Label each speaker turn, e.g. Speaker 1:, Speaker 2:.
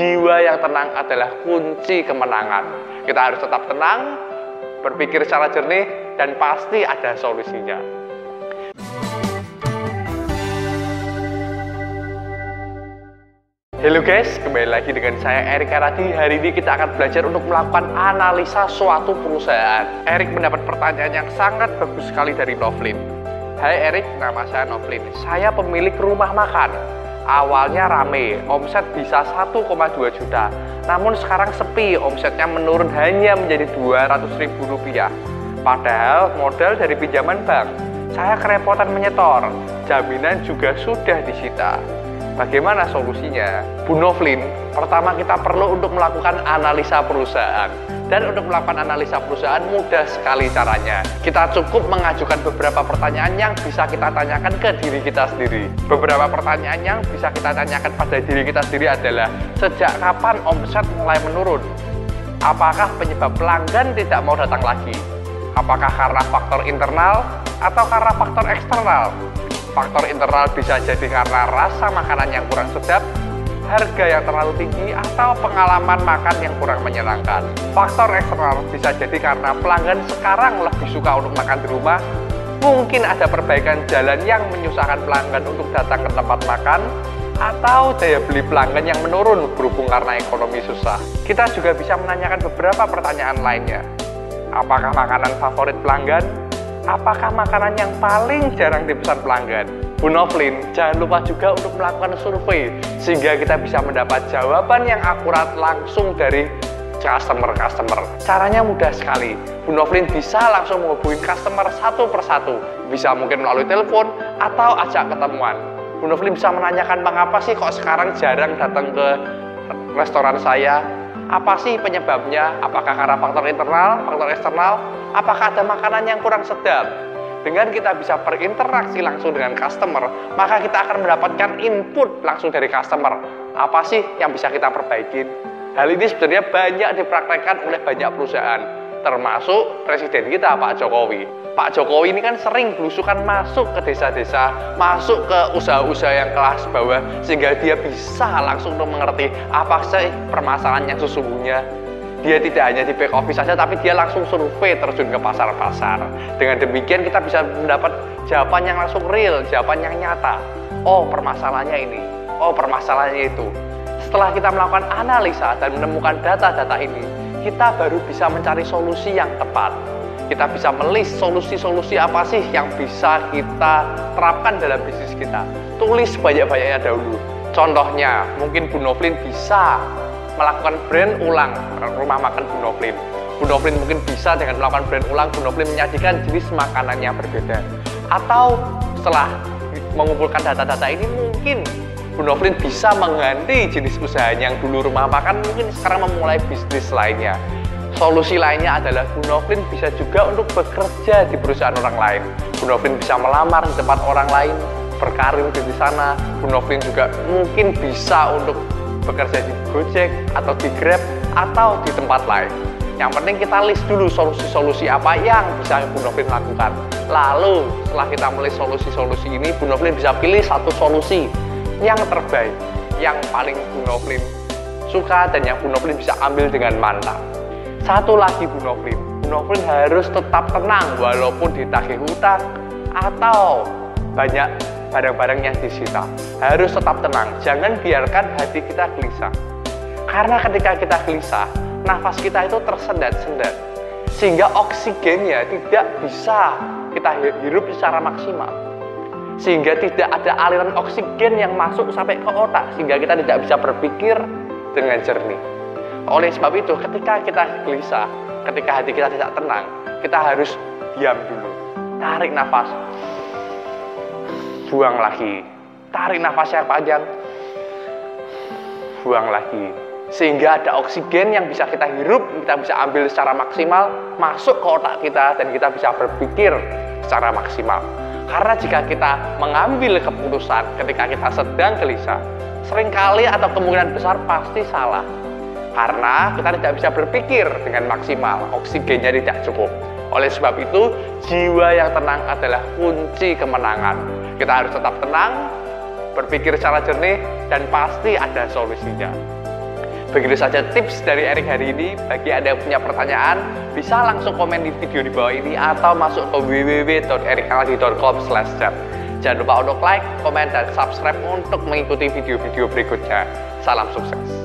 Speaker 1: jiwa yang tenang adalah kunci kemenangan. Kita harus tetap tenang, berpikir secara jernih, dan pasti ada solusinya. Halo guys, kembali lagi dengan saya Erik Aradi. Hari ini kita akan belajar untuk melakukan analisa suatu perusahaan. Erik mendapat pertanyaan yang sangat bagus sekali dari Novlin. Hai Erik, nama saya Novlin. Saya pemilik rumah makan. Awalnya rame, omset bisa 1,2 juta. Namun sekarang sepi, omsetnya menurun hanya menjadi 200 ribu rupiah. Padahal modal dari pinjaman bank. Saya kerepotan menyetor, jaminan juga sudah disita. Bagaimana solusinya? Bu Novlin, pertama kita perlu untuk melakukan analisa perusahaan. Dan untuk melakukan analisa perusahaan mudah sekali caranya. Kita cukup mengajukan beberapa pertanyaan yang bisa kita tanyakan ke diri kita sendiri. Beberapa pertanyaan yang bisa kita tanyakan pada diri kita sendiri adalah sejak kapan omset mulai menurun? Apakah penyebab pelanggan tidak mau datang lagi? Apakah karena faktor internal atau karena faktor eksternal? Faktor internal bisa jadi karena rasa makanan yang kurang sedap, harga yang terlalu tinggi, atau pengalaman makan yang kurang menyenangkan. Faktor eksternal bisa jadi karena pelanggan sekarang lebih suka untuk makan di rumah, mungkin ada perbaikan jalan yang menyusahkan pelanggan untuk datang ke tempat makan, atau daya beli pelanggan yang menurun berhubung karena ekonomi susah. Kita juga bisa menanyakan beberapa pertanyaan lainnya. Apakah makanan favorit pelanggan? apakah makanan yang paling jarang dipesan pelanggan? Bu Novlin, jangan lupa juga untuk melakukan survei sehingga kita bisa mendapat jawaban yang akurat langsung dari customer-customer. Caranya mudah sekali. Bu Novlin bisa langsung menghubungi customer satu persatu. Bisa mungkin melalui telepon atau ajak ketemuan. Bu Novlin bisa menanyakan mengapa sih kok sekarang jarang datang ke restoran saya, apa sih penyebabnya? Apakah karena faktor internal, faktor eksternal? Apakah ada makanan yang kurang sedap? Dengan kita bisa berinteraksi langsung dengan customer, maka kita akan mendapatkan input langsung dari customer. Apa sih yang bisa kita perbaiki? Hal ini sebenarnya banyak dipraktekkan oleh banyak perusahaan, termasuk presiden kita Pak Jokowi. Pak Jokowi ini kan sering belusukan masuk ke desa-desa, masuk ke usaha-usaha yang kelas bawah, sehingga dia bisa langsung mengerti apa sih permasalahan yang sesungguhnya. Dia tidak hanya di back office saja, tapi dia langsung survei terjun ke pasar-pasar. Dengan demikian kita bisa mendapat jawaban yang langsung real, jawaban yang nyata. Oh permasalahannya ini, oh permasalahannya itu. Setelah kita melakukan analisa dan menemukan data-data ini, kita baru bisa mencari solusi yang tepat kita bisa melis solusi-solusi apa sih yang bisa kita terapkan dalam bisnis kita. Tulis banyak-banyaknya dahulu. Contohnya, mungkin Bu Novlin bisa melakukan brand ulang rumah makan Bu Novlin. Bu Novlin mungkin bisa dengan melakukan brand ulang, Bu Novlin menyajikan jenis makanan yang berbeda. Atau setelah mengumpulkan data-data ini mungkin Bu Novlin bisa mengganti jenis usaha yang dulu rumah makan mungkin sekarang memulai bisnis lainnya Solusi lainnya adalah Bu Novlin bisa juga untuk bekerja di perusahaan orang lain. Bu Novlin bisa melamar di tempat orang lain, berkarir di sana. Bu Novlin juga mungkin bisa untuk bekerja di Gojek atau di Grab atau di tempat lain. Yang penting kita list dulu solusi-solusi apa yang bisa Bu Novlin lakukan. Lalu setelah kita melihat solusi-solusi ini, Bu Novlin bisa pilih satu solusi yang terbaik, yang paling Bu Novlin suka dan yang Bu Novlin bisa ambil dengan mantap. Satu lagi Bu Novlin, Bu Novlin harus tetap tenang walaupun ditagih hutang atau banyak barang-barang yang disita. Harus tetap tenang, jangan biarkan hati kita gelisah. Karena ketika kita gelisah, nafas kita itu tersendat-sendat. Sehingga oksigennya tidak bisa kita hirup secara maksimal. Sehingga tidak ada aliran oksigen yang masuk sampai ke otak. Sehingga kita tidak bisa berpikir dengan jernih. Oleh sebab itu, ketika kita gelisah, ketika hati kita tidak tenang, kita harus diam dulu. Tarik nafas. Buang lagi. Tarik nafas yang panjang. Buang lagi. Sehingga ada oksigen yang bisa kita hirup, kita bisa ambil secara maksimal, masuk ke otak kita, dan kita bisa berpikir secara maksimal. Karena jika kita mengambil keputusan ketika kita sedang gelisah, sering kali atau kemungkinan besar pasti salah karena kita tidak bisa berpikir dengan maksimal, oksigennya tidak cukup. Oleh sebab itu, jiwa yang tenang adalah kunci kemenangan. Kita harus tetap tenang, berpikir secara jernih, dan pasti ada solusinya. Begitu saja tips dari Erik hari ini. Bagi Anda yang punya pertanyaan, bisa langsung komen di video di bawah ini atau masuk ke www.erikaladi.com. Jangan lupa untuk like, komen, dan subscribe untuk mengikuti video-video berikutnya. Salam sukses.